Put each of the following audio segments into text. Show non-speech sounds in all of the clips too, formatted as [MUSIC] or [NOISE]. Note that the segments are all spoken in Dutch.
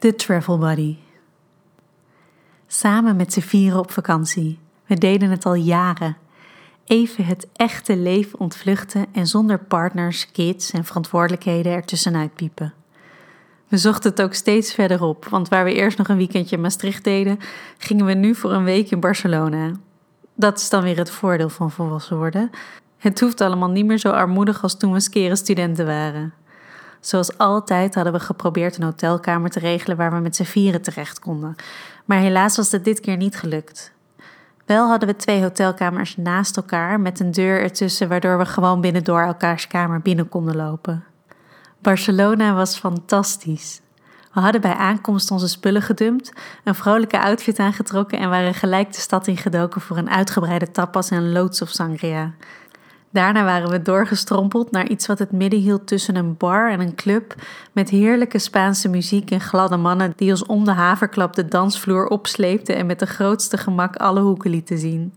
The Travel Buddy. Samen met z'n vieren op vakantie. We deden het al jaren. Even het echte leven ontvluchten en zonder partners, kids en verantwoordelijkheden ertussenuit piepen. We zochten het ook steeds verder op, want waar we eerst nog een weekendje in Maastricht deden, gingen we nu voor een week in Barcelona. Dat is dan weer het voordeel van volwassen worden. Het hoeft allemaal niet meer zo armoedig als toen we skeren studenten waren. Zoals altijd hadden we geprobeerd een hotelkamer te regelen waar we met z'n vieren terecht konden. Maar helaas was het dit keer niet gelukt. Wel hadden we twee hotelkamers naast elkaar met een deur ertussen waardoor we gewoon binnendoor elkaars kamer binnen konden lopen. Barcelona was fantastisch. We hadden bij aankomst onze spullen gedumpt, een vrolijke outfit aangetrokken en waren gelijk de stad ingedoken voor een uitgebreide tapas en loods of sangria. Daarna waren we doorgestrompeld naar iets wat het midden hield tussen een bar en een club, met heerlijke Spaanse muziek en gladde mannen die ons om de haverklap de dansvloer opsleepten en met de grootste gemak alle hoeken lieten zien.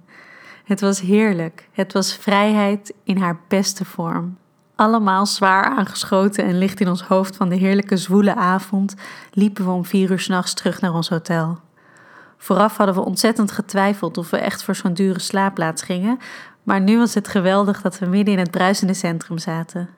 Het was heerlijk, het was vrijheid in haar beste vorm. Allemaal zwaar aangeschoten en licht in ons hoofd van de heerlijke zwoele avond, liepen we om vier uur s'nachts terug naar ons hotel. Vooraf hadden we ontzettend getwijfeld of we echt voor zo'n dure slaapplaats gingen, maar nu was het geweldig dat we midden in het bruisende centrum zaten.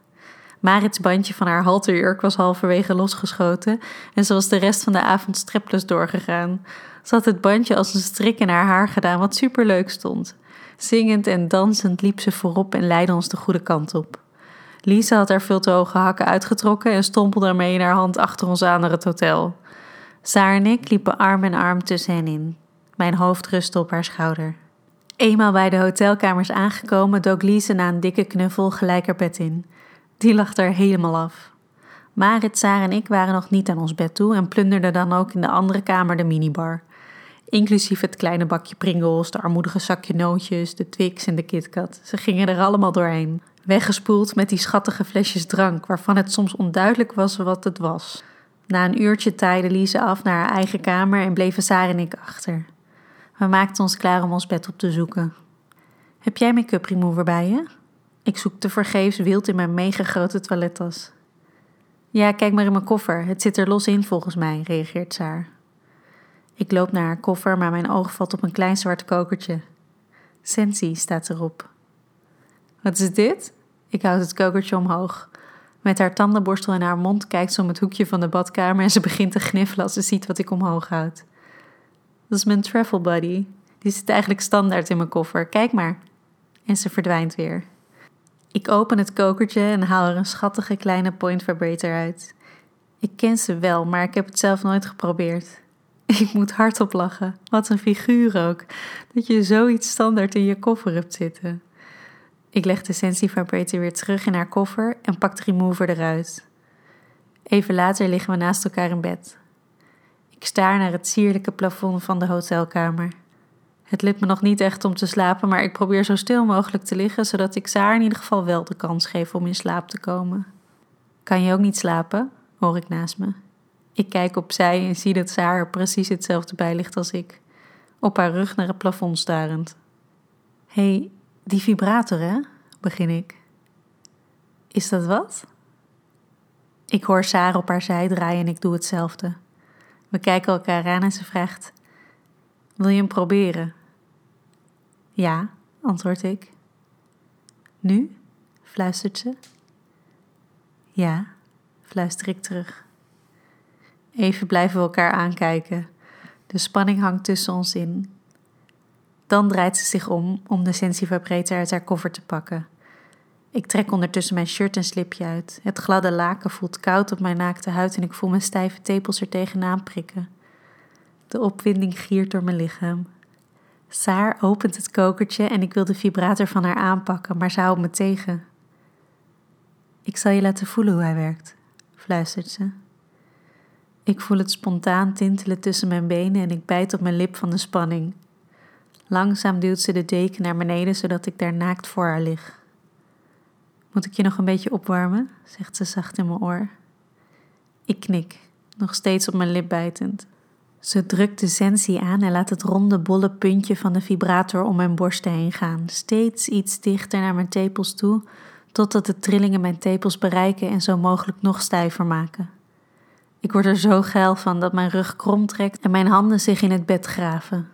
Marits bandje van haar halterjurk was halverwege losgeschoten en ze was de rest van de avond strapless doorgegaan. Ze had het bandje als een strik in haar haar gedaan, wat superleuk stond. Zingend en dansend liep ze voorop en leidde ons de goede kant op. Lisa had haar veel te hoge hakken uitgetrokken en stompelde ermee in haar hand achter ons aan naar het hotel. Saar en ik liepen arm in arm tussen hen in. Mijn hoofd rustte op haar schouder. Eenmaal bij de hotelkamers aangekomen dook Lise na een dikke knuffel gelijk haar bed in. Die lag er helemaal af. Marit, Saar en ik waren nog niet aan ons bed toe en plunderden dan ook in de andere kamer de minibar. Inclusief het kleine bakje Pringles, de armoedige zakje nootjes, de Twix en de KitKat. Ze gingen er allemaal doorheen. Weggespoeld met die schattige flesjes drank, waarvan het soms onduidelijk was wat het was. Na een uurtje taaide Lise af naar haar eigen kamer en bleven Saar en ik achter. We maakten ons klaar om ons bed op te zoeken. Heb jij make-up remover bij je? Ik zoek tevergeefs wild in mijn mega grote toilettas. Ja, kijk maar in mijn koffer. Het zit er los in volgens mij, reageert Saar. Ik loop naar haar koffer, maar mijn oog valt op een klein zwart kokertje. Sensi staat erop. Wat is dit? Ik houd het kokertje omhoog. Met haar tandenborstel in haar mond kijkt ze om het hoekje van de badkamer en ze begint te gniffelen als ze ziet wat ik omhoog houd. Dat is mijn travel buddy. Die zit eigenlijk standaard in mijn koffer. Kijk maar. En ze verdwijnt weer. Ik open het kokertje en haal er een schattige kleine point vibrator uit. Ik ken ze wel, maar ik heb het zelf nooit geprobeerd. [LAUGHS] Ik moet hardop lachen. Wat een figuur ook. Dat je zoiets standaard in je koffer hebt zitten. Ik leg de Sensi Vibrator weer terug in haar koffer en pak de remover eruit. Even later liggen we naast elkaar in bed. Ik staar naar het sierlijke plafond van de hotelkamer. Het lukt me nog niet echt om te slapen, maar ik probeer zo stil mogelijk te liggen, zodat ik Saar in ieder geval wel de kans geef om in slaap te komen. Kan je ook niet slapen? hoor ik naast me. Ik kijk opzij en zie dat Saar er precies hetzelfde bij ligt als ik, op haar rug naar het plafond starend. Hé, hey, die vibrator, hè? begin ik. Is dat wat? Ik hoor Saar op haar zij draaien en ik doe hetzelfde. We kijken elkaar aan en ze vraagt: Wil je hem proberen? Ja, antwoord ik. Nu? fluistert ze. Ja, fluister ik terug. Even blijven we elkaar aankijken. De spanning hangt tussen ons in. Dan draait ze zich om om de sensivibrator uit haar koffer te pakken. Ik trek ondertussen mijn shirt en slipje uit. Het gladde laken voelt koud op mijn naakte huid en ik voel mijn stijve tepels er tegenaan prikken. De opwinding giert door mijn lichaam. Saar opent het kokertje en ik wil de vibrator van haar aanpakken, maar ze houdt me tegen. Ik zal je laten voelen hoe hij werkt, fluistert ze. Ik voel het spontaan tintelen tussen mijn benen en ik bijt op mijn lip van de spanning. Langzaam duwt ze de deken naar beneden zodat ik daar naakt voor haar lig. Moet ik je nog een beetje opwarmen? zegt ze zacht in mijn oor. Ik knik, nog steeds op mijn lip bijtend. Ze drukt de sensie aan en laat het ronde bolle puntje van de vibrator om mijn borsten heen gaan, steeds iets dichter naar mijn tepels toe, totdat de trillingen mijn tepels bereiken en zo mogelijk nog stijver maken. Ik word er zo geil van dat mijn rug krom trekt en mijn handen zich in het bed graven.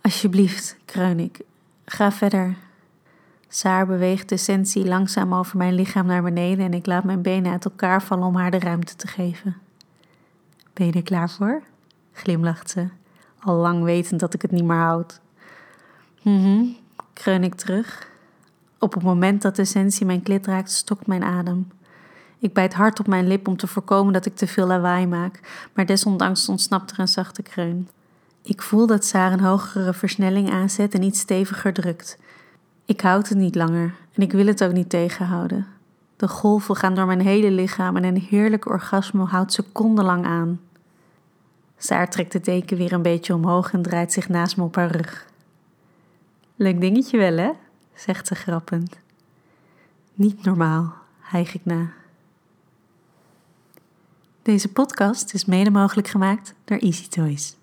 Alsjeblieft, kreun ik. Ga verder. Saar beweegt de sensie langzaam over mijn lichaam naar beneden en ik laat mijn benen uit elkaar vallen om haar de ruimte te geven. Ben je er klaar voor? glimlacht ze, al lang wetend dat ik het niet meer houd. Mhm, kreun ik terug. Op het moment dat de sensie mijn klit raakt, stokt mijn adem. Ik bijt hard op mijn lip om te voorkomen dat ik te veel lawaai maak, maar desondanks ontsnapt er een zachte kreun. Ik voel dat Saar een hogere versnelling aanzet en iets steviger drukt. Ik houd het niet langer en ik wil het ook niet tegenhouden. De golven gaan door mijn hele lichaam en een heerlijk orgasme houdt secondenlang aan. Saar trekt de deken weer een beetje omhoog en draait zich naast me op haar rug. Leuk dingetje wel, hè? zegt ze grappend. Niet normaal, hijg ik na. Deze podcast is mede mogelijk gemaakt door Easy Toys.